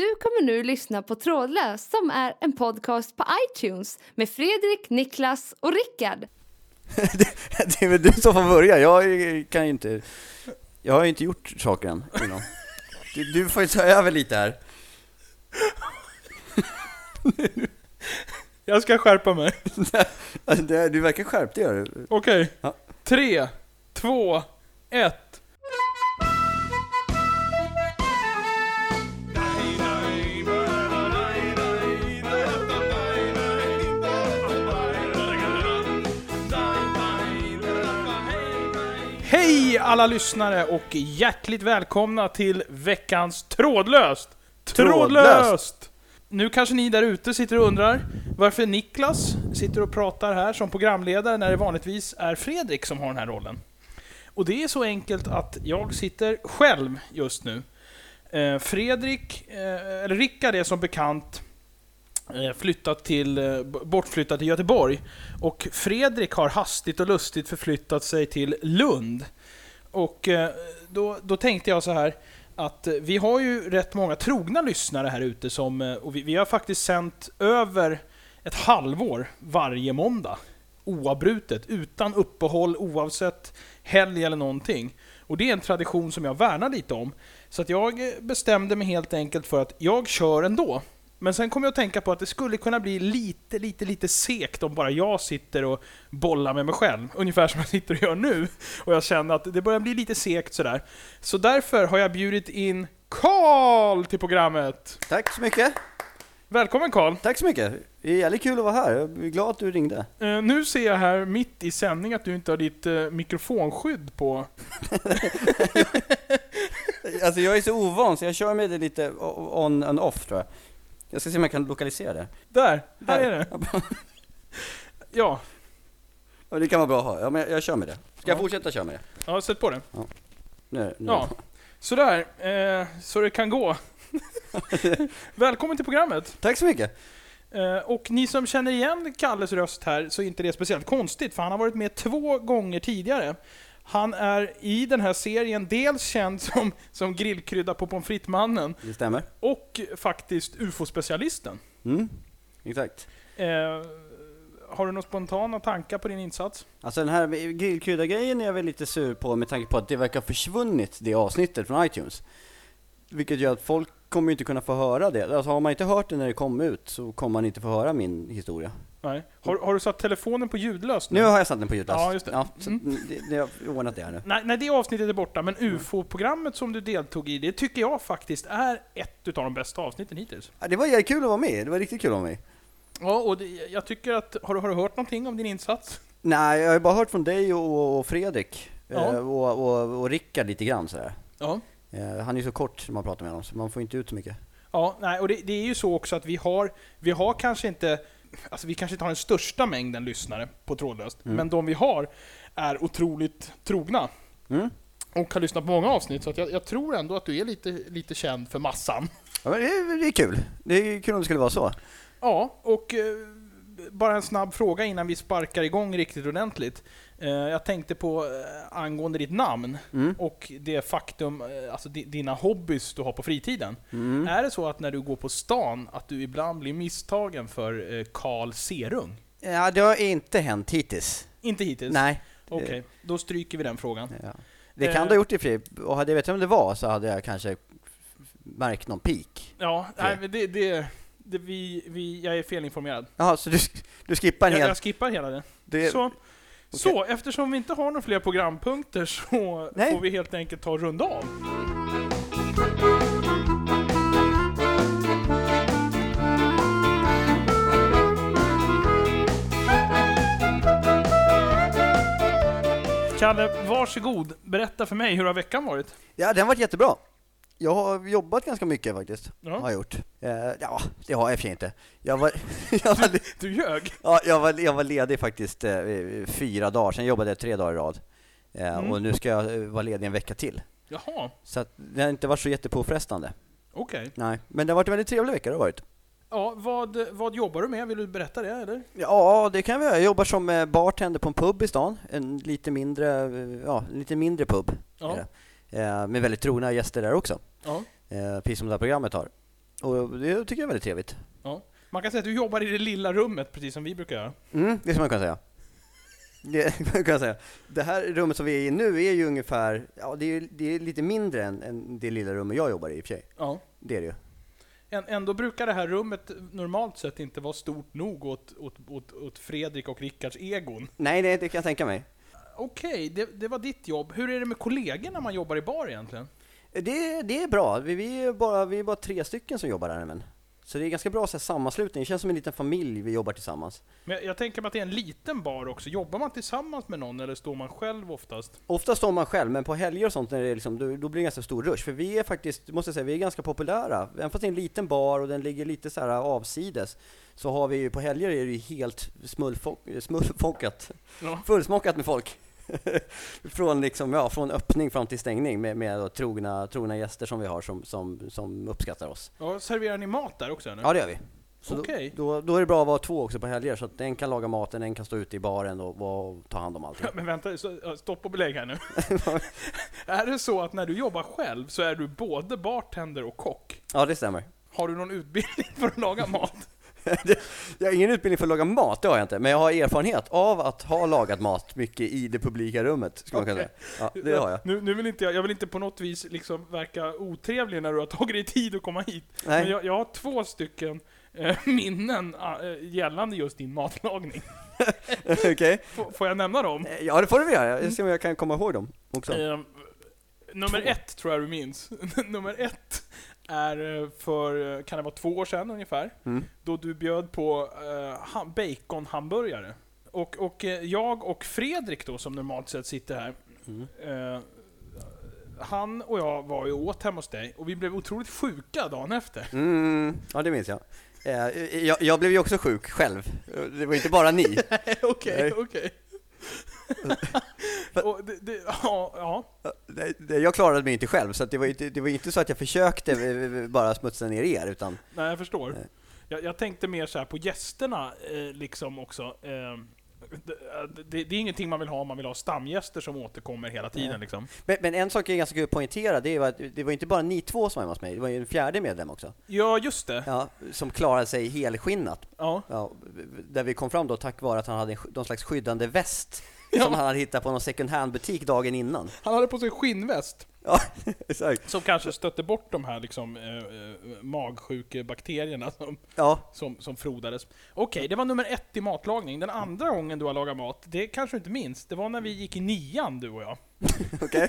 Du kommer nu lyssna på Trådlös som är en podcast på iTunes med Fredrik, Niklas och Rickard. det, det är väl du som får börja, jag kan ju inte... Jag har ju inte gjort saker än innan. Du, du får ju ta över lite här. Jag ska skärpa mig. Du verkar skärpt, det gör du. Okej. Ja. Tre, två, ett. Hej alla lyssnare och hjärtligt välkomna till veckans Trådlöst! Trådlöst! Nu kanske ni där ute sitter och undrar varför Niklas sitter och pratar här som programledare när det vanligtvis är Fredrik som har den här rollen. Och det är så enkelt att jag sitter själv just nu. Eh, Fredrik, eh, eller Rickard är som bekant eh, flyttat till, bortflyttat till Göteborg. Och Fredrik har hastigt och lustigt förflyttat sig till Lund. Och eh, då, då tänkte jag så här att eh, vi har ju rätt många trogna lyssnare här ute som, eh, och vi, vi har faktiskt sänt över ett halvår varje måndag. Oavbrutet, utan uppehåll, oavsett helg eller någonting. Och det är en tradition som jag värnar lite om. Så att jag bestämde mig helt enkelt för att jag kör ändå. Men sen kom jag att tänka på att det skulle kunna bli lite, lite, lite sekt om bara jag sitter och bollar med mig själv. Ungefär som jag sitter och gör nu. Och jag känner att det börjar bli lite sekt sådär. Så därför har jag bjudit in Karl till programmet. Tack så mycket. Välkommen Karl! Tack så mycket. Det är jävligt kul att vara här. Jag är glad att du ringde. Eh, nu ser jag här mitt i sändning att du inte har ditt eh, mikrofonskydd på. Alltså jag är så ovan så jag kör med det lite on and off tror jag. Jag ska se om jag kan lokalisera det. Där! Här är det. Ja, Ja, det kan vara bra att ha. Ja, men jag, jag kör med det. Ska jag Ja. fortsätta köra med det? ja sätt på det. Nu, nu. Ja. Sådär, eh, så det kan gå. Välkommen till programmet! Tack så mycket. Eh, och ni som känner igen Kalles röst här, så är inte det speciellt konstigt, för han har varit med två gånger tidigare. Han är i den här serien dels känd som, som grillkrydda på pommes frites-mannen, Det stämmer. och faktiskt UFO-specialisten. Mm, exakt. Eh, har du några spontana tankar på din insats? Alltså den här grillkrydda-grejen är jag väl lite sur på med tanke på att det verkar ha försvunnit det avsnittet från iTunes. Vilket gör att folk kommer ju inte kunna få höra det. Alltså har man inte hört det när det kom ut så kommer man inte få höra min historia. Nej. Har, har du satt telefonen på ljudlöst nu? Nu har jag satt den på ljudlöst. Ja, just det. Ja, så Mm. det, det har ordnat det här nu. Nej, nej, det avsnittet är borta, men UFO-programmet som du deltog i, det tycker jag faktiskt är ett utav de bästa avsnitten hittills. Ja, det var kul att vara med. Det var riktigt kul att vara med. Ja, och det, jag tycker att... Har du, har du hört någonting om din insats? Nej, jag har bara hört från dig och, och Fredrik. Ja. eh, Och, och, och Rickard lite grann sådär. Ja. Eh, Han är ju så kort när man pratar med honom, så man får inte ut så mycket. Ja, nej, och det, det är ju så också att vi har, vi har kanske inte, alltså vi kanske inte har den största mängden lyssnare på trådlöst, Mm. men de vi har är otroligt trogna. Mm. Och har lyssnat på många avsnitt, så jag, jag tror ändå att du är lite, lite känd för massan. Ja, men det, är- det är kul. Det är kul om det skulle vara så. Ja, och eh, bara en snabb fråga innan vi sparkar igång riktigt ordentligt. Eh, jag tänkte på eh, angående ditt namn Mm. och det faktum, eh, alltså di, dina hobbys du har på fritiden. Mm. Är det så att när du går på stan att du ibland blir misstagen för Karl Serung? Ja, det har inte hänt hittills. Inte hittills? Nej. Okej, då stryker vi den frågan. Ja. Det kan du ha gjort i sig. Och hade jag vetat om det var så hade jag kanske märkt någon peak. Ja, nej, men det, det, det vi, vi, jag är felinformerad. Jaha, så du, du skippar en Jag, hel... jag skippar hela det. Det, Så, så, eftersom vi inte har några fler programpunkter så Nej. får vi helt enkelt ta och runda av. Kalle, varsågod. Berätta för mig, hur har veckan varit? Ja, den har varit jättebra. Jag har jobbat ganska mycket faktiskt. Ja. Har jag gjort. Eh, ja, det har jag i och för sig inte. Jag var, jag var, Du ljög. ja, jag var, jag var ledig faktiskt eh, fyra dagar, sen jobbade jag tre dagar i rad. Eh, Mm. Och nu ska jag vara ledig en vecka till. Jaha, Så att det har inte varit så jättepåfrestande. okej. Nej, men det har varit en väldigt trevlig vecka det har varit. Ja, vad, vad jobbar du med? Vill du berätta det, eller? Ja, det kan vi göra. Jag jobbar som bartender på en pub i stan. En lite mindre, ja, lite mindre pub. Ja. Med väldigt trogna gäster där också. Ja. Eh, Precis som det här programmet har. Och det tycker jag är väldigt trevligt. Ja. Man kan säga att du jobbar i det lilla rummet, precis som vi brukar göra. Mm, det ska man kunna säga. Det, kan man säga. det här rummet som vi är i nu är ju ungefär, ja det är, det är lite mindre än, än det lilla rummet jag jobbar i i och för sig. Ja. Det är det ju. Än- Ändå brukar det här rummet normalt sett inte vara stort nog åt, åt, åt, åt Fredrik och Rickards egon. Nej, det, det kan jag tänka mig. Okej, det, det var ditt jobb. Hur är det med kollegor när man jobbar i bar egentligen? Det, det är bra. Vi, vi, är bara, vi är bara tre stycken som jobbar här men. Så det är ganska bra så här, sammanslutning. Det känns som en liten familj vi jobbar tillsammans. Men jag, jag tänker mig att det är en liten bar också. Jobbar man tillsammans med någon eller står man själv oftast? Ofta står man själv, men på helger och sånt när det är liksom, då, då blir det ganska stor rush. För vi är faktiskt, måste jag säga, vi är ganska populära. Även fast det är en liten bar och den ligger lite så här avsides, så har vi ju på helger är det ju helt smullfo- smullfockat, Ja. fullsmockat med folk. från, liksom, ja, från öppning fram till stängning med, med då, trogna, trogna gäster som vi har som, som, som uppskattar oss. Ja, serverar ni mat där också? Eller? Ja, det gör vi. Så Okej. då, då, då är det bra att vara två också på helger, så att en kan laga maten, en kan stå ute i baren och, och ta hand om allting. Men vänta, så, ja, stopp och belägg här nu. är det så att när du jobbar själv så är du både bartender och kock? Ja, det stämmer. Har du någon utbildning för att laga mat? Jag har ingen utbildning för att laga mat, det har jag inte. Men jag har erfarenhet av att ha lagat mat mycket i det publika rummet, skulle man kunna säga. Ja, det har jag. Nu, nu vill inte jag, jag vill inte på något vis liksom verka otrevlig när du har tagit dig tid att komma hit. Nej. Men jag, jag har två stycken eh, minnen eh, gällande just din matlagning. Okej. Får, jag nämna dem? Eh, Ja, det får du göra. Jag ska se om jag kan komma ihåg dem också. Eh, nummer Två. ett tror jag du minns. nummer ett är eh, för, eh, kan det vara två år sedan ungefär, Mm. då du bjöd på ham- baconhamburgare. Och, och jag och Fredrik då, som normalt sett sitter här, Mm. eh, han och jag var ju åt hemma hos dig och vi blev otroligt sjuka dagen efter. Mm, ja, det minns jag. Jag. Jag blev ju också sjuk själv. Det var inte bara ni. Okej, Nej. okej. Och det, det, ja, ja. Jag klarade mig inte själv, så det var inte, det var inte så att jag försökte eh, bara smutsa ner er, utan Nej, jag förstår. Nej. Jag, jag tänkte mer så på gästerna eh, liksom också. Eh, det, det, det är ingenting man vill ha om man vill ha stamgäster som återkommer hela tiden liksom. Men, men en sak är ganska kul att poängtera, det var att det var inte bara ni två som var hemma hos mig, det var ju en fjärde medlem också. Ja, just det. Ja, som klarade sig helskinnat. Ja. Ja, där vi kom fram då tack vare att han hade en någon slags skyddande väst Ja. som han hade hittat på någon second hand-butik dagen innan. Han hade på sig skinnväst Ja, exakt. som kanske stötte bort de här liksom, eh, eh, magsjukebakterierna som, Ja, som, som frodades. Okej, det var nummer ett i matlagning. Den andra gången du har lagat mat, det kanske du inte minns, det var när vi gick i nian du och jag. okej.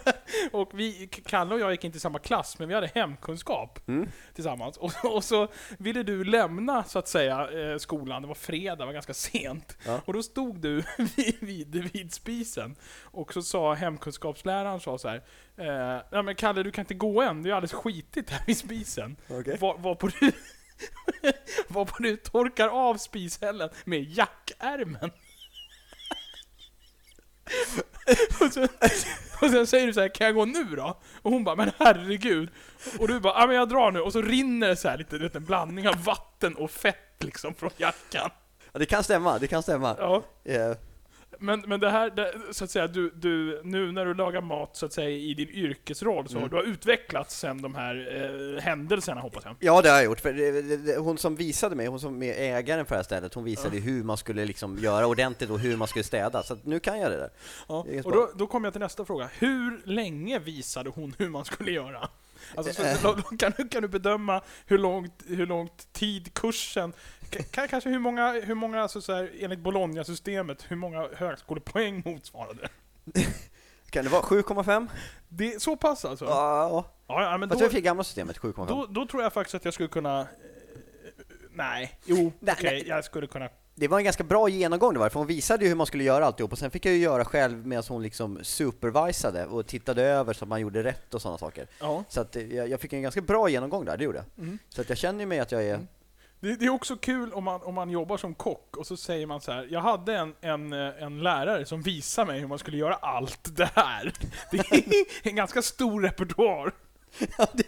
Och vi, Kalle och jag gick inte i samma klass, men vi hade hemkunskap Mm. tillsammans. Och, och så ville du lämna, så att säga, eh, skolan. Det var fredag, det var ganska sent. Ja. Och då stod du vid, vid, vid spisen. Och så sa hemkunskapsläraren så, så här. Eh, ja men Kalle, du kan inte gå än. Det är alldeles skitigt här vid spisen. Okej. Var, varpå du... varpå du torkar av spishällen med jackärmen. Och, sen, och sen säger du så här, kan jag gå nu då? Och hon bara, men herregud. Och du bara, ja men jag drar nu. Och så rinner det så här lite, du vet, en blandning av vatten och fett liksom från jackan. Ja, det kan stämma, det kan stämma. Ja. Eh, Men, men det här, det, så att säga, du, du, nu när du lagar mat så att säga i din yrkesroll, så Mm. du har utvecklats sen de här eh, händelserna hoppas jag. Ja, det har jag gjort. För det, det, hon som visade mig, hon som är ägaren för det här stället, hon visade hur man skulle liksom göra ordentligt och hur man skulle städa. Så nu kan jag det där. Ja. Och då, då kommer jag till nästa fråga. Hur länge visade hon hur man skulle göra? Alltså, så, Eh. kan, du, kan du bedöma hur långt, hur långt tid kursen, kan, kanske hur många, hur många alltså så här, enligt Bologna-systemet, hur många högskolepoäng motsvarade? Kan det vara 7,5? Det är så pass alltså? Ja, Ja, ja men fast då, är för gamla systemet, 7,5. då, då tror jag faktiskt att jag skulle kunna... eh, Nej, jo, okej, nej. jag skulle kunna... Det var en ganska bra genomgång det var, för hon visade ju hur man skulle göra alltihop och sen fick jag ju göra själv medan hon liksom supervisade och tittade över så att man gjorde rätt och sådana saker. Ja. Så att eh, jag, jag fick en ganska bra genomgång där, det gjorde jag. Mm. Så att jag känner ju mig att jag är... Mm. Det, det är också kul om man, om man jobbar som kock och så säger man så här. Jag hade en, en, eh, en lärare som visade mig hur man skulle göra allt det här. Det är en ganska stor repertoar. Ja, det,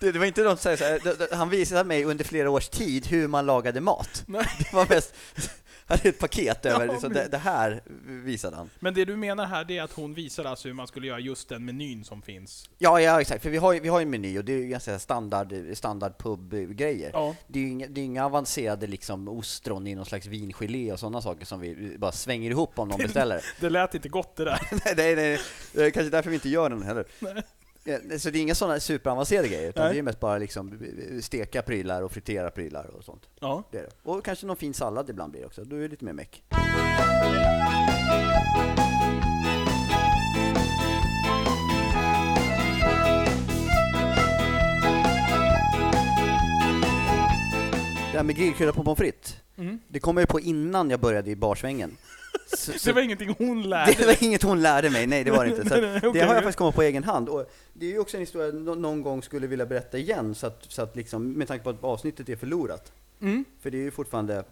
det, det, var inte något så här, så här, han visade mig under flera års tid hur man lagade mat. Nej. Det var mest, hade ett paket över, Ja, liksom, det, det här visade han. Men det du menar här, det är att hon visar alltså hur man skulle göra just den menyn som finns? Ja, ja exakt, för vi har, vi har ju en meny och det är ju ganska standard, standard pub-grejer. Ja. Det är ju inga, det är inga avancerade liksom ostron i någon slags vingelé och sådana saker som vi bara svänger ihop om någon beställer. Det lät inte gott det där. nej, nej, nej, det är kanske därför vi inte gör den heller. Ja, Så det är inga sådana superavancerade grejer, utan Nej. det är mest bara liksom steka prylar och fritera prylar och sånt. Ja. Det är det. Och kanske någon fin sallad ibland blir det också, då är det lite mer meck. Det här med grillkrydda på pommes frites, Mm. det kom jag på innan jag började i barsvängen. Så, så Det var ingenting hon lärde det var inget hon lärde mig, nej det var det inte. Så. Det har jag faktiskt kommit på egen hand. Och det är ju också en historia jag nå- någon gång skulle vilja berätta igen, så att, så att liksom, med tanke på att avsnittet är förlorat. Mm. För det är ju fortfarande,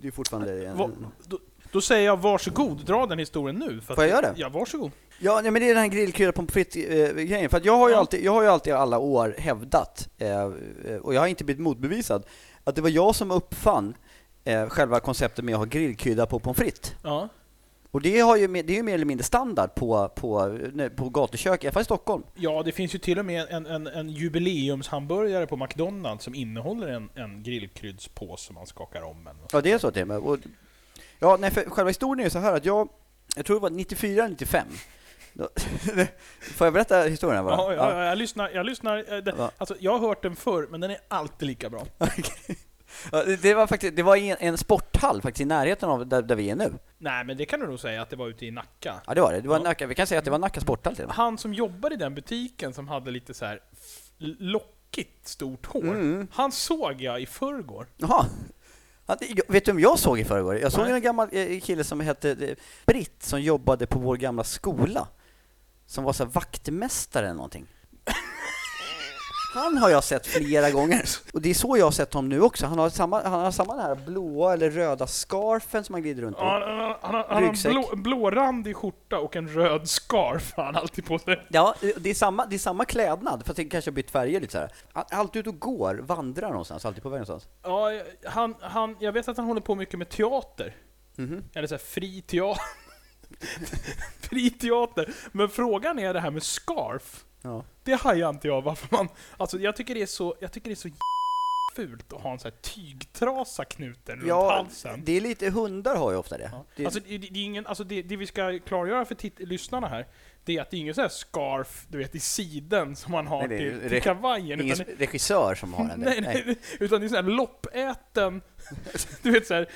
det är fortfarande en, Va, då, då säger jag varsågod, dra den historien nu. För Får jag göra det? Ja, varsågod. Ja, nej, men det är den här grillkrydda pommes frites-grejen. För att jag har ju Ja. alltid, jag har ju alltid alla år hävdat, eh, eh, och jag har inte blivit motbevisad, att det var jag som uppfann eh, själva konceptet med att ha grillkrydda på pommes frites. Ja. Och det, har ju, det är ju mer eller mindre standard på, på, på gatukök, i alla fall i Stockholm. ja, det finns ju till och med en, en, en jubileumshamburgare på McDonalds som innehåller en, en grillkryddspåse som man skakar om. En. Ja, det är så och med. Och, ja, nej, för själva historien är ju så här att jag, jag tror det var 94, 95. Då- Får jag berätta historien? bara? Ja, ja, ja, jag lyssnar. Jag, lyssnar eh, det, alltså, jag har hört den förr, men den är alltid lika bra. Det- var faktiskt, det var en, en sporthall faktiskt i närheten av där, där vi är nu. Nej, men det kan du nog säga att det var ute i Nacka. Ja, det var det. det var Ja. Nacka, vi kan säga att det var Nacka sporthall till och med. Han som jobbade i den butiken som hade lite så här lockigt stort hår, Mm. han såg jag i förrgår. Jaha. Vet du vem jag såg i förrgår? Jag såg Nej. en gammal eh, kille som hette eh, Britt som jobbade på vår gamla skola. Som var så vaktmästare eller någonting. Han har jag sett flera gånger. Och det är så jag har sett honom nu också. Han har samma, han har samma den här blåa eller röda scarfen som han glider runt i. Ja, Han, han, han, har- han har en blå, blårandig skjorta och en röd scarf har han alltid på sig. Ja, det är samma, det är samma klädnad, fast det kanske har bytt färger lite så här. Han är alltid ute och går, vandrar någonstans, alltid på väg någonstans. Ja, han, han, jag vet att han håller på mycket med teater. Mhm. Eller så här, fri teater. fri teater. Men frågan är det här med scarf. Ja. Det hajar inte jag varför man... Alltså jag tycker det är så, jag tycker det är så fult att ha en sån här tygtrasa knuten runt Ja, halsen. det är lite, hundar har ju ofta det. Ja. det Alltså, det, det, är ingen, alltså det, det vi ska klargöra för lyssnarna här, det är att det är ingen sån här scarf, du vet, i siden som man har Nej, till, till kavajen. ingen Utan, det- regissör som har den. nej, nej, utan det är sån här loppäten, du vet såhär,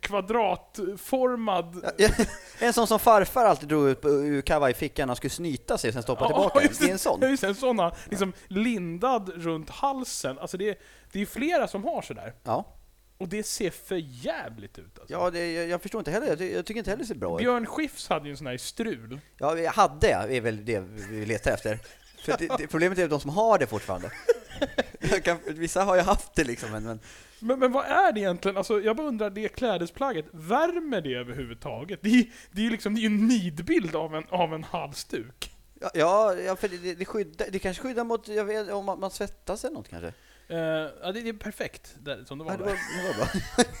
kvadratformad... Ja, En sån som farfar alltid drog ut ur kavajfickan han skulle snyta sig och sen stoppa tillbaka den. Det är en sån. Ja, just en sån, liksom lindad runt halsen. Alltså det, är- det är flera som har sådär. Ja, Och det ser för jävligt ut alltså. ja det, jag, jag förstår inte heller. Jag, ty- jag tycker inte heller det ser bra ut. Björn Skifs hade ju en sån här strul. Ja, jag hade, är väl det vi letar efter. För det, det, problemet är de som har det fortfarande. Jag kan, vissa har ju haft det liksom, men, men Men, men vad är det egentligen? Alltså, jag bara undrar, det klädesplagget, värmer det överhuvudtaget? Det är, det är ju liksom, det är ju en nidbild av en, av en halsduk. Ja, ja, ja för det, det, det, skyddar, det kanske skyddar mot, jag vet, om man, man svettas eller något kanske? Eh, ja, det, det är perfekt, där, som det var Ja, det, där. var, det var bra.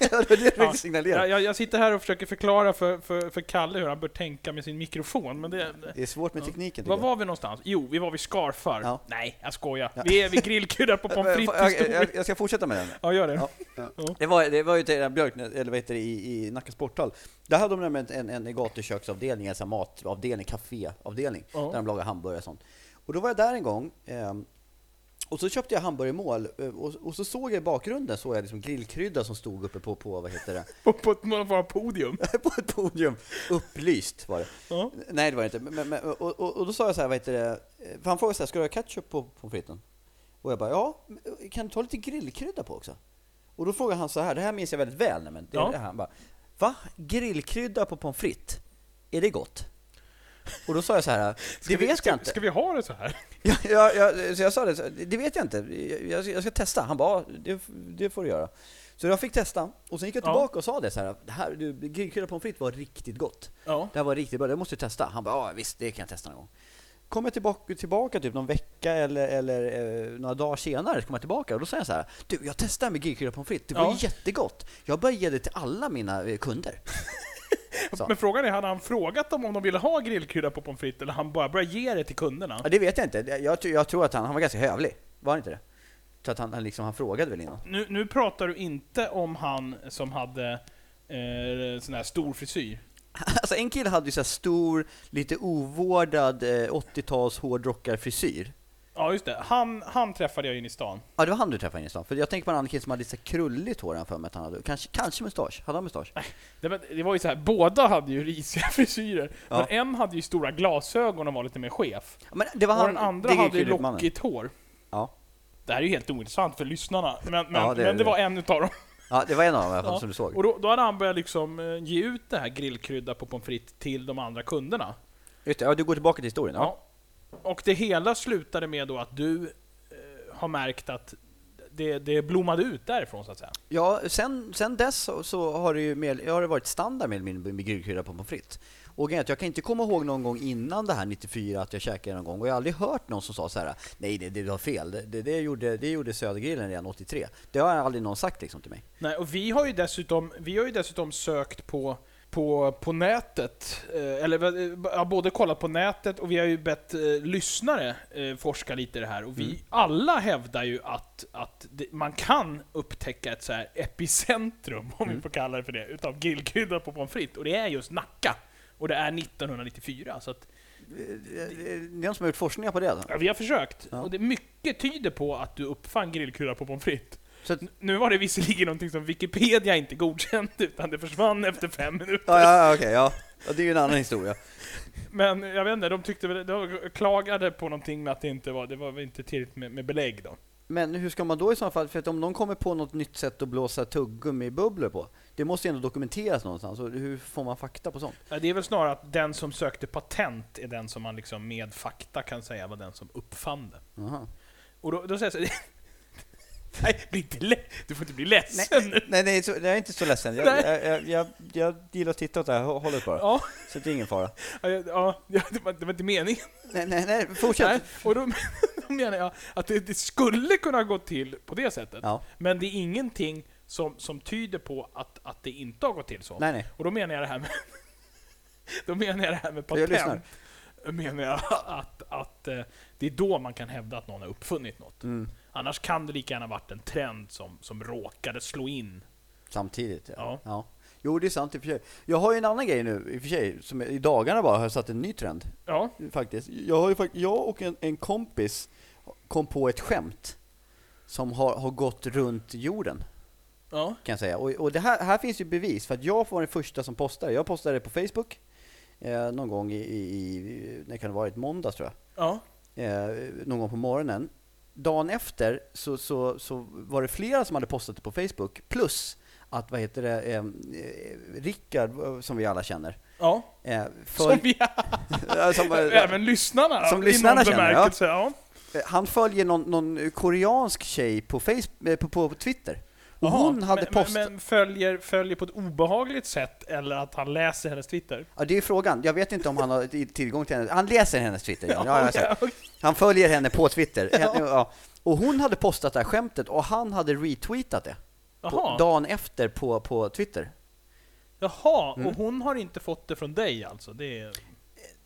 ja, det var det jag Ja, signalera. Jag, jag, sitter här och försöker förklara för, för, för Kalle hur han bör tänka med sin mikrofon, men det... Det är svårt med Ja. tekniken Var jag. var vi någonstans? Jo, vi var vid scarfar. Ja. Nej, jag skojar. Ja. Vi är vid grillkuddar på pommes frites jag, jag ska fortsätta med den. Ja, gör det. Ja. Det var, det var ju till Björk, eller vad heter det, i, i Nacka sporthall. Där hade de nämligen en, en, en gatuköksavdelning, här matavdelning, kaféavdelning, Ja. där de lagar hamburgare och sånt. Och då var jag där en gång, ehm, och så köpte jag hamburgermål, eh, och, och så såg jag i bakgrunden såg jag liksom grillkrydda som stod uppe på, på vad heter det, På, på ett någon form av podium. på ett podium. Upplyst var det. Ja. Nej det var det inte, men, men, och, och, och då sa jag så här, vad heter det, för han frågade så här, ska du ha ketchup på pommes fritesen? Och jag bara, ja, kan du ta lite grillkrydda på också? Och då frågade han så här, det här minns jag väldigt väl, nej, men det, Ja. det här, han bara, va? Grillkrydda på pommes frites? Är det gott? Och då sa jag så här, Ska det vi, vet ska, jag inte. Ska vi ha det så här? Ja, ja, ja, så jag sa det, så- det vet jag inte, jag, jag ska testa. Han bara, ja, det, det får du göra. Så jag fick testa, och sen gick jag Ja. tillbaka och sa det så här, det här grillkrydda pommes frites var riktigt gott. Ja. Det här var riktigt bra, det måste du testa. Han bara, ja visst, det kan jag testa någon gång. kommer tillbaka, tillbaka typ någon vecka eller, eller eh, några dagar senare, så kommer jag tillbaka och då säger jag så här, du jag testade med grillkrydda pommes frites, det var Ja. jättegott. Jag börjar ge det till alla mina eh, kunder. Så. Men frågan är, hade han frågat dem om de ville ha grillkrydda på pommes frites, eller han bara började ge det till kunderna? Ja, det vet jag inte. Jag, jag, tror att han, han var ganska hövlig, var han inte det? Så att han, han, liksom, han frågade väl innan. Nu, nu pratar du inte om han som hade eh, sån här stor frisyr. Alltså en kille hade ju så stor, lite ovårdad eh, 80-tals hårdrockarfrisyr. Ja, just det. Han, han träffade jag in i stan. Ja, det var han du träffade inne i stan. För jag tänker på en annan kille som hade lite krulligt hår för mig att han hade. Kanske, kanske mustasch. Hade han mustasch? Det var, det var ju så här, båda hade ju risiga frisyrer. Ja. Men en hade ju stora glasögon och var lite mer chef. Men det var Och han, den andra hade ju krulligt mannen. lockigt hår. Ja. Det här är ju helt ointressant för lyssnarna, men, men, Ja, det men det det. var en utav dem. ja, det var en av dem i alla fall som du såg. Och då, då hade han börjat liksom eh, ge ut det här grillkrydda på pommes frites till de andra kunderna. Just det, ja, du går tillbaka till historien. Ja. Och det hela slutade med då att du eh, har märkt att det, det blommade ut därifrån så att säga. Ja, sen, sen dess så, så har det ju mer, har det varit standard med min med grillkrydda på pommes frites. Och jag kan inte komma ihåg någon gång innan det här 94 att jag käkade någon gång och jag har aldrig hört någon som sa så här: nej det, det var fel, det, det, det, gjorde, det gjorde Södergrillen redan 83. Det har aldrig någon sagt liksom till mig. Nej, och vi har ju dessutom, vi har ju dessutom sökt på, på, på nätet, eh, eller eh, ja, både kollat på nätet och vi har ju bett eh, lyssnare eh, forska lite i det här. Och vi alla hävdar ju att, att det, man kan upptäcka ett så här epicentrum, om vi får kalla det för det, utav grillkrydda på pommes frites. Och det är just Nacka. Och det är 1994. Så att, Det är någon som har gjort forskningar på det? Alltså. ja, vi har försökt. Ja. Och det mycket tyder på att du uppfann grillkrydda på pommes frites. Så att, Nu var det visserligen någonting som Wikipedia inte godkände, utan det försvann efter fem minuter. ja, ja, okej, ja. ja. Det är ju en annan historia. Men jag vet inte, de tyckte väl, de klagade på någonting med att det inte var, det var inte tillräckligt med, med belägg då. Men hur ska man då i så fall, för att om någon kommer på något nytt sätt att blåsa tuggummi-bubblor på, det måste ju ändå dokumenteras någonstans, och hur får man fakta på sånt? Ja, Det är väl snarare att den som sökte patent är den som man liksom med fakta kan säga var den som uppfann det. Aha. Och då, då säger jag så Nej, bli inte lä- du får inte bli ledsen nu. Nej, nej, så, jag är inte så ledsen. Jag, Nej. jag, jag, jag, jag gillar att titta åt det här hå- hållet bara, Ja, så det är ingen fara. ja, ja, det, var, det var inte meningen. Nej, nej, nej fortsätt. Nej, och då, då menar jag att det, det skulle kunna gå till på det sättet. Ja, Men det är ingenting som, som tyder på att, att det inte har gått till så. nej, nej. Och då menar jag det här med... då menar jag det här med Jag lyssnar. patent. Menar jag att, att eh, det är då man kan hävda att någon har uppfunnit något. Mm. Annars kan det lika gärna varit en trend som, som råkade slå in. Samtidigt, ja. Ja. ja. Jo, det är sant i och för sig. Jag har ju en annan grej nu, i och för sig, som i dagarna bara har satt en ny trend. Ja, Faktiskt. Jag, har ju, jag och en, en kompis kom på ett skämt som har, har gått runt jorden. ja, kan jag säga. Och, och det här, här finns ju bevis, för att jag var den första som postade. Jag postade det på Facebook eh, någon gång i, i, i när kan det ha varit, måndags tror ja. jag. Eh, någon gång på morgonen. Dagen efter så, så, så var det flera som hade postat det på Facebook, plus att, vad heter det, eh, eh, Rickard, eh, som vi alla känner, ja. eh, Som följ, vi som, eh, Även lyssnarna Som lyssnarna känner, ja. ja. han följer någon, någon koreansk tjej på, Facebook, eh, på, på Twitter. Och hon hade men, postat... men, men följer, följer på ett obehagligt sätt, eller att han läser hennes Twitter? Ja, det är frågan. Jag vet inte om han har tillgång till henne. Han läser hennes Twitter. Ja, ja, säger. okej. Han följer henne på Twitter. Ja. Ja. Och hon hade postat det här skämtet och han hade retweetat det. På, dagen efter på, på Twitter. Jaha Mm. och hon har inte fått det från dig alltså? Det är...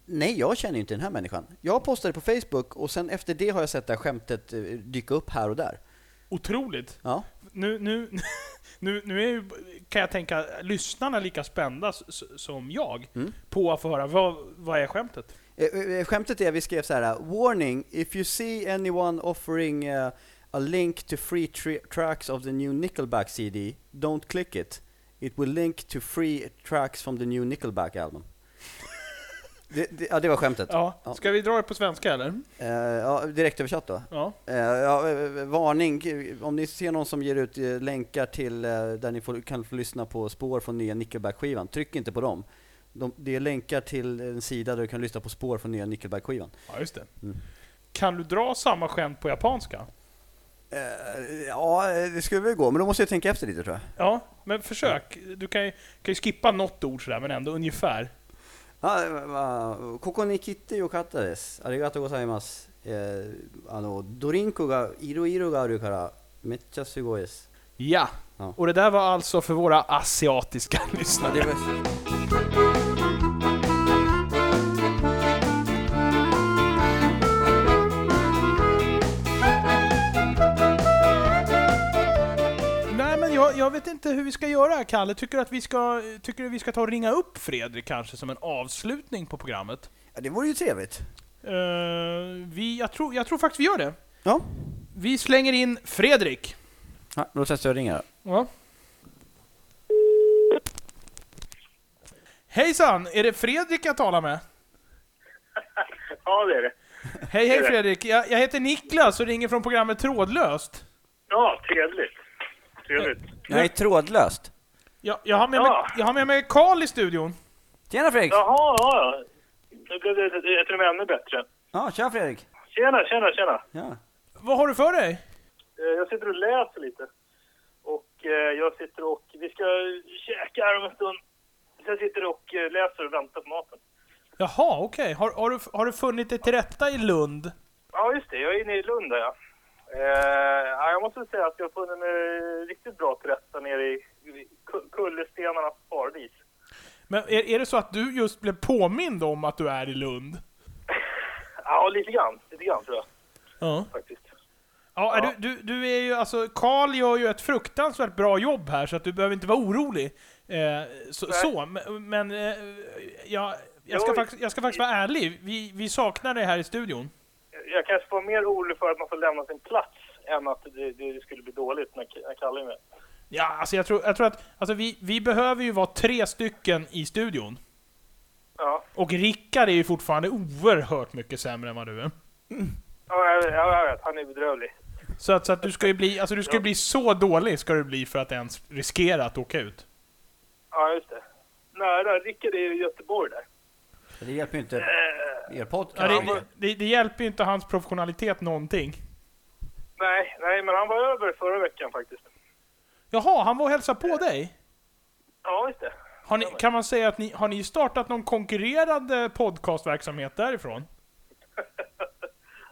Nej, jag känner ju inte den här människan. Jag postade på Facebook och sen efter det har jag sett det här skämtet eh, dyka upp här och där. Otroligt. Ja. Nu, nu, nu, nu är ju, kan jag tänka, lyssnarna lika spända som jag Mm. på att få höra, vad, vad är skämtet? Eh, eh, Skämtet är, vi skrev så här: Warning, if you see anyone offering eh, a link to free tracks of the new Nickelback CD, don't click it. It will link to free tracks from the new Nickelback album. Det, det, ja, det var skämtet. Ja, Ja. ska vi dra det på svenska eller? Eh, ja, direkt översatt då. Ja. Eh, ja, eh, varning, om ni ser någon som ger ut eh, länkar till eh, där ni får, kan få lyssna på spår från nya Nickelback-skivan, tryck inte på dem. De, det är länkar till en sida där du kan lyssna på spår från nya Nickelback-skivan. ja, just det. Mm. Kan du dra samma skämt på japanska? Ja, det skulle väl gå, men då måste jag tänka efter lite tror jag. Ja, men försök. Du kan ju, kan ju skippa något ord sådär, men ändå ungefär. あ、まあ、ここに来てよかったです。ありがとうございます。えー、あの、ドリンクがいろいろがあるから、めっちゃすごいです。Ja. Ja. Och det där var alltså för våra asiatiska あ lyssnare. Jag, vet inte hur vi ska göra här, Kalle. Tycker du att vi ska, tycker du vi ska ta och ringa upp Fredrik kanske som en avslutning på programmet? Ja, det vore ju trevligt. Eh, vi, jag, tror, jag tror faktiskt vi gör det. Ja. Vi slänger in Fredrik. ja då testar jag ringa. Ja. Hejsan! Är det Fredrik jag talar med? Ja, det är det. Hej hej. Fredrik! Jag, jag heter Niklas och ringer från programmet Trådlöst. Ja, trevligt. Trevligt. Nej, trådlöst. Jag, jag, har, med mig, Ja. jag har med mig Karl i studion. Tjena Fredrik! Jaha, ja, ja. Nu blev det det till och med ännu bättre. Ja, tja Fredrik! Tjena, tjena, tjena. Ja. Vad har du för dig? Eh, Jag sitter och läser lite. Och eh, jag sitter och... Vi ska käka här om en stund. Så jag sitter och eh, läser och väntar på maten. Jaha, okej. Har, har, du, har du funnit dig till rätta i Lund? Ja, just det. Jag är inne i Lund där, ja. Eh, ja, jag måste säga att jag har funnit mig riktigt bra till rätta nere i, i Ku- Kullerstenarnas paradis. Men är, är det så att du just blev påmind om att du är i Lund? Ja, lite grann. Lite grann tror jag Ja. faktiskt. Ja, Ja. Du, du, du är ju alltså, Karl gör ju ett fruktansvärt bra jobb här så att du behöver inte vara orolig. Eh, så, så, men, men eh, jag, jag, ska Jo, faktiskt, jag ska faktiskt vara ärlig. Vi, vi saknar dig här i studion. Jag kanske får mer orolig för att man får lämna sin plats än att det, det skulle bli dåligt när, när Kalle är med. Ja, alltså jag tror, jag tror att alltså vi, vi behöver ju vara tre stycken i studion. Ja, Och Rickard är ju fortfarande oerhört mycket sämre än vad du är. ja jag, ja, jag vet. Han är bedrövlig. Så att, så att du ska ju bli, alltså du ska ju Ja. bli så dålig ska du bli för att ens riskera att åka ut. Ja, just det. Nära. Rickard är i Göteborg där. Det hjälper ju inte Eh, er podcast. Ja, det, det, det hjälper ju inte hans professionalitet någonting. nej, nej, men han var över förra veckan faktiskt. Jaha, han var och hälsade på dig? Ja, just det. Har ni, kan man säga att ni, har ni startat någon konkurrerande podcastverksamhet därifrån?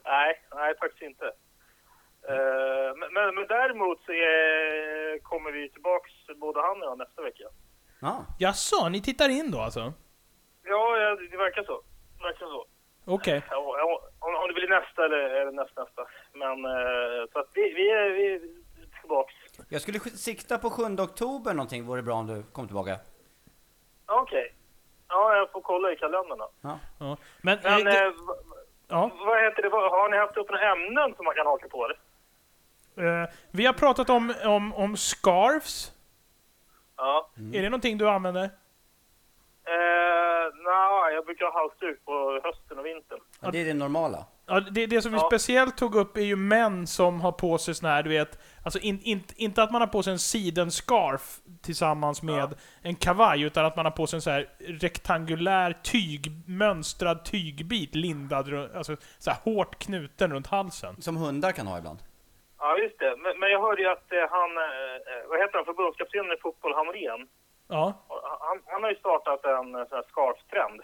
nej, nej, faktiskt inte. Eh, men, men, men däremot så är, kommer vi tillbaks, både han och jag, nästa vecka. Ja. Jaså, ni tittar in då alltså? Ja, det verkar så. Verkar så. Okej. Ja, om, om det blir nästa eller, eller nästnästa. Men eh, så att vi, vi, är, vi är tillbaks. Jag skulle sk- sikta på 7 oktober någonting, vore bra om du kom tillbaka. Ja, Okej. Ja, jag får kolla i kalendern då. Ja. Ja. Men, Men det, v- ja. vad heter det? Har ni haft upp några ämnen som man kan haka på? Eller? Eh, vi har pratat om, om, om scarves. Ja. Är det någonting du använder? Jag brukar ha halsduk på hösten och vintern. Ja, det är det normala. Ja, det, det som vi Ja. speciellt tog upp är ju män som har på sig sån här, du vet, alltså in, in, inte att man har på sig en sidenscarf tillsammans med en kavaj, utan att man har på sig en så här rektangulär tyg, mönstrad tygbit lindad, alltså så här hårt knuten runt halsen. Som hundar kan ha ibland. Ja, just det. Men, men jag hörde ju att eh, han, eh, vad heter han, förbundskaptenen i fotboll, Hamrén. Ja. Han, han har ju startat en eh, sån här scarf-trend.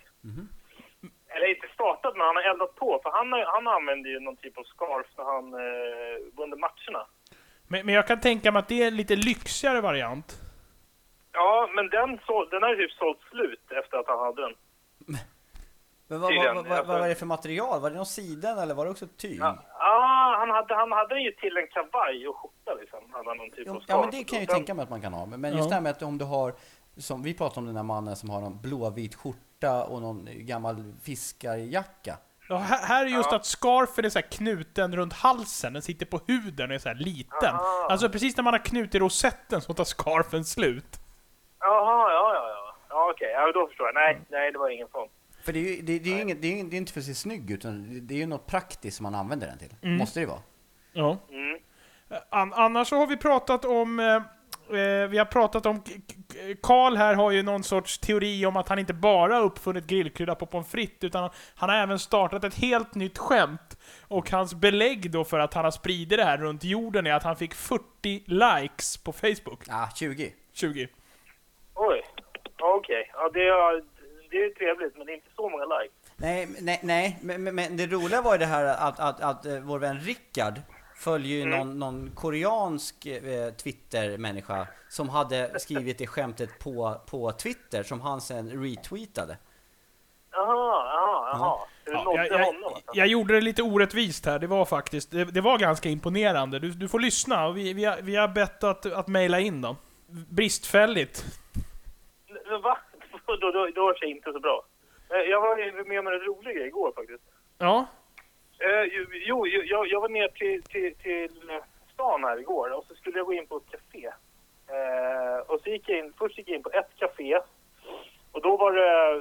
Eller inte startat, men han har eldat på. För han, har- han använder ju någon typ av scarf när han, eh, under matcherna. Men, men jag kan tänka mig att det är en lite lyxigare variant. Ja, men den, så, den har ju typ sålt slut efter att han hade den. Men vad, vad, vad, vad alltså. var det för material? Var det någon siden eller var det också tyg? Ja, ah, han, hade, han hade ju till en kavaj och skjorta liksom. Hade han någon typ av Jo, scarf. ja men det kan jag ju tänka mig att man kan ha. Men men just Ja. det här med att om du har, som vi pratade om den här mannen som har någon blåvit skjorta och någon gammal fiskarjacka. Ja, här, här är just Ja. att scarfen är så här knuten runt halsen, den sitter på huden och är så här liten. Aha. Alltså precis när man har knutit rosetten så tar scarfen slut. Jaha, ja, ja, ja. Ja, okej. Ja, då förstår jag. Nej, nej, det var ingen sån. För det är ju det, det är ju inget, det är, det är inte för att se snygg ut, utan det- det är ju något praktiskt som man använder den till. Mm. Måste det vara. Ja. Mm. An annars så har vi pratat om... Eh, eh, vi har pratat om... Karl här har ju någon sorts teori om att han inte bara har uppfunnit grillkrydda på pommes frites, utan han har även startat ett helt nytt skämt. Och hans belägg då för att han har spridit det här runt jorden är att han fick 40 likes på Facebook. Ah, 20. 20. Oj. Ja, Okej. Ja, det, har- det är trevligt, men det är inte så många likes. Nej, men- nej, nej men, men, men det roliga var ju det här att, att, att, eh, vår vän Rickard följer ju Mm. någon, någon koreansk eh, Twitter-människa som hade skrivit det skämtet på, på Twitter som han sen retweetade. Jaha, jaha, jaha. Ja, jag, jag, alltså. jag gjorde det lite orättvist här, det var faktiskt, det, det var ganska imponerande. Du, du får lyssna, vi, vi, har, vi har bett att, att mejla in dem. Bristfälligt. Men Va? Då, då, då, då är det inte så bra. Eh, Jag var ju med om en rolig grej igår faktiskt. Ja. Eh, jo, jag, jag var ner till, till, till stan här igår och så skulle jag gå in på ett café. Eh, och så gick jag in, först gick jag in på ett café och då var det,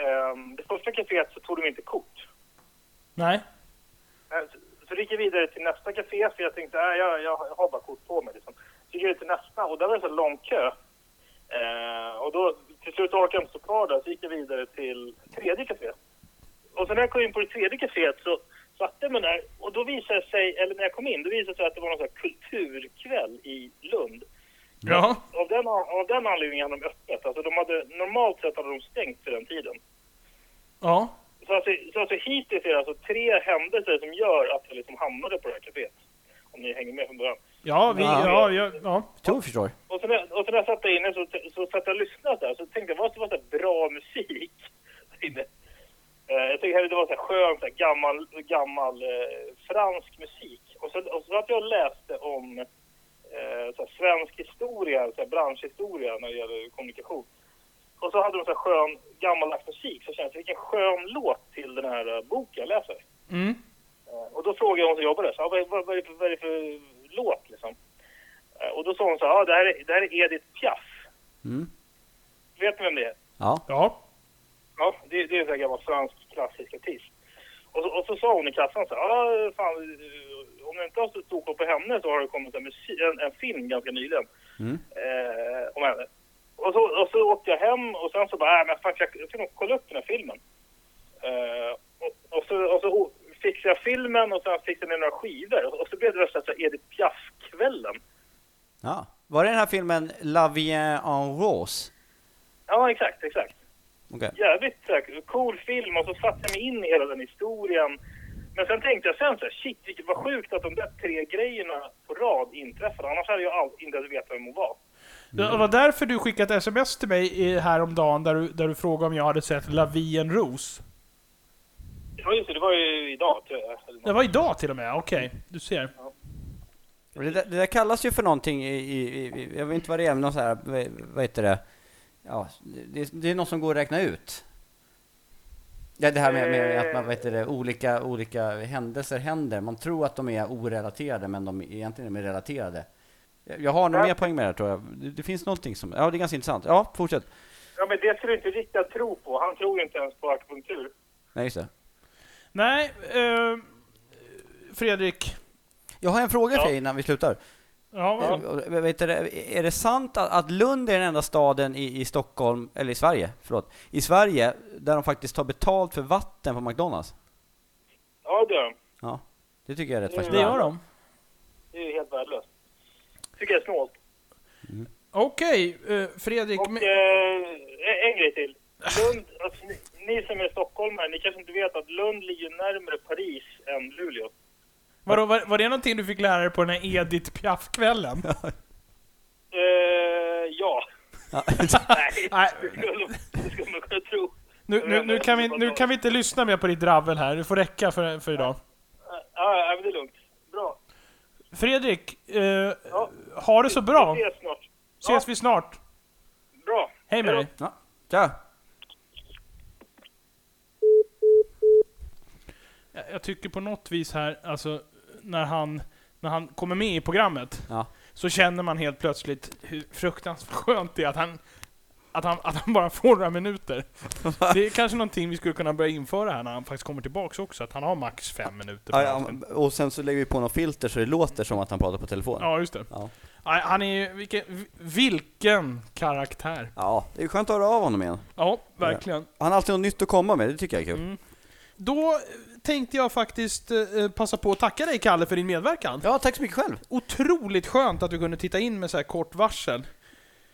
eh, det första caféet så tog de inte kort. Nej. Eh, Så, så gick jag vidare till nästa café för jag tänkte äh, jag, jag har bara kort på mig. Liksom. Så gick jag till nästa och där var det så lång kö. Eh, och då till slut orkade jag inte stå kvar där så gick jag vidare till tredje café. Och sen när jag kom in på det tredje caféet så satte mig där och då visade sig, eller när jag kom in, då visade det sig att det var någon sån här kulturkväll i Lund. Ja. Av den, av den anledningen hade de öppet. Alltså de hade, normalt sett hade de stängt för den tiden. Ja. Så alltså, så alltså hittills är det alltså tre händelser som gör att jag liksom hamnade på det här kaféet. Om ni hänger med från början. Ja, vi, Ja. ja, ja, ja. tror jag förstår. Och sen, när- och sen när jag satt där inne så, så satt jag och lyssnade där så tänkte jag, vad det var så bra musik där inne. Eh, jag tyckte det var så här skön, så här gammal, gammal eh, fransk musik. Och så, och så satt jag läste om eh, så här svensk historia, så här branschhistoria när det gäller kommunikation. Och så hade de så här skön gammaldags musik. Så jag kände, vilken skön låt till den här eh, boken jag läser. Mm. Eh, Och då frågade jag hon som jobbade så, ah, vad, vad, vad, är det för, vad är det för låt liksom? Eh, Och då sa hon så här, ah, det, här är, det här är Edith Piaf. Mm. Vet ni vem det är? Ja. Ja. Ja, det, det är en sån här gammal svensk klassisk artist. Och så, och så sa hon i kassan så här, ah, fan, om du inte har stor koll på henne så har det kommit en, en, en film ganska nyligen Mm. eh, om henne. Och så, och så åkte jag hem och sen så bara, äh, men fan, jag, jag ska nog kolla upp den här filmen. Eh, och, och, så, och så fixade jag filmen och sen fixade jag några skivor. Och, och så blev det värsta så här Edith Piaf-kvällen. ja. Var det den här filmen La Vie en Rose? Ja, exakt, exakt. Okej. Jävligt så här, cool film och så satte jag mig in i hela den historien. Men sen tänkte jag sen så här, shit vilket vad sjukt att de där tre grejerna på rad inträffade. Annars hade jag all, inte ens vetat vem hon var. Det var därför du skickade ett sms till mig i- häromdagen där du, där du frågade om jag hade sett La Vie en Rose. Ja just det, det var ju idag tror jag. Det var idag till och med, okej. Du ser. Och Det, där- det där kallas ju för någonting i, i, i jag vet inte vad det är, men någon så här, vad, vad heter det? Ja, det, det är något som går att räkna ut. Ja, det här med, med att man, heter det, olika, olika händelser händer. Man tror att de är orelaterade, men de är egentligen är relaterade. Jag har nog Ja. mer poäng med det här, tror jag. Det, det finns någonting som, ja det är ganska intressant. Ja, fortsätt. Ja men det skulle inte riktigt tro på. Han tror inte ens på akupunktur. Nej, just det. Nej, eh, Fredrik. Jag har en fråga Ja. för dig innan vi slutar. Ja, Eh, Vet du, är det sant att, att Lund är den enda staden i, i Stockholm, eller i Sverige, förlåt, i Sverige, där de faktiskt tar betalt för vatten på McDonalds? Ja det gör han. Ja, det tycker jag är rätt Det det fascinerande. gör de. Det är ju helt värdelöst. Tycker jag är snålt. Okej, eh, Fredrik. Och men- eh, en grej till. Lund, alltså, ni, ni som är stockholmare, ni kanske inte vet att Lund ligger närmare Paris än Luleå. Vadå, var, var det någonting du fick lära dig på den här Edith Piaf-kvällen? Eh, ja. Nej, Nej. det skulle, det skulle man kunna tro. Nu, nu, nu, kan vi, nu kan vi inte lyssna mer på ditt dravel här, det får räcka för, för idag. Ja, ja, men det är lugnt. Bra. Fredrik, eh, Ja. ha det så bra. Vi ses snart. Ses vi snart. Bra. Hej med dig. Ja. Tja! Jag, jag tycker på något vis här, alltså, när han, när han kommer med i programmet, Ja. så känner man helt plötsligt hur fruktansvärt skönt det är att han, att han, att han bara får några minuter. Det är kanske någonting vi skulle kunna börja införa här när han faktiskt kommer tillbaks också, att han har max fem minuter. Ja, ja, och sen så lägger vi på något filter så det låter som att han pratar på telefon. Ja, just det. Ja. Nej, Han är ju, vilken, vilken karaktär. Ja, det är skönt att höra av honom igen. Ja, verkligen. Han har alltid något nytt att komma med, det tycker jag är kul. Mm. Då tänkte jag faktiskt eh, passa på att tacka dig Kalle för din medverkan. Ja, tack så mycket själv. Otroligt skönt att du kunde titta in med så här kort varsel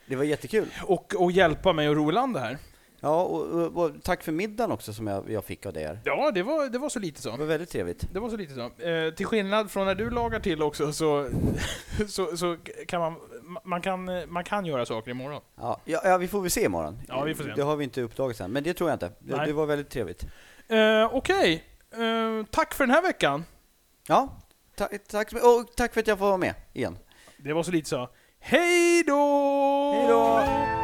Det var jättekul. och, och hjälpa mig och Roland här. Ja, och, och, tack för middagen också som jag, jag fick av dig. Ja, det var, det var så lite Det så. var väldigt trevligt. Det var så lite så. Eh, till skillnad från när du lagar till också så, så, så kan man, man, kan, man kan göra saker imorgon. Ja, ja, ja, vi får väl se imorgon. Ja, vi får se. Det har vi inte uppdagat än, men det tror jag inte. Det, det var väldigt trevligt. Eh, Okej, Eh, tack för den här veckan. Ja, ta, tack, och tack för att jag får vara med igen. Det var så lite så. Hej då! Hej då!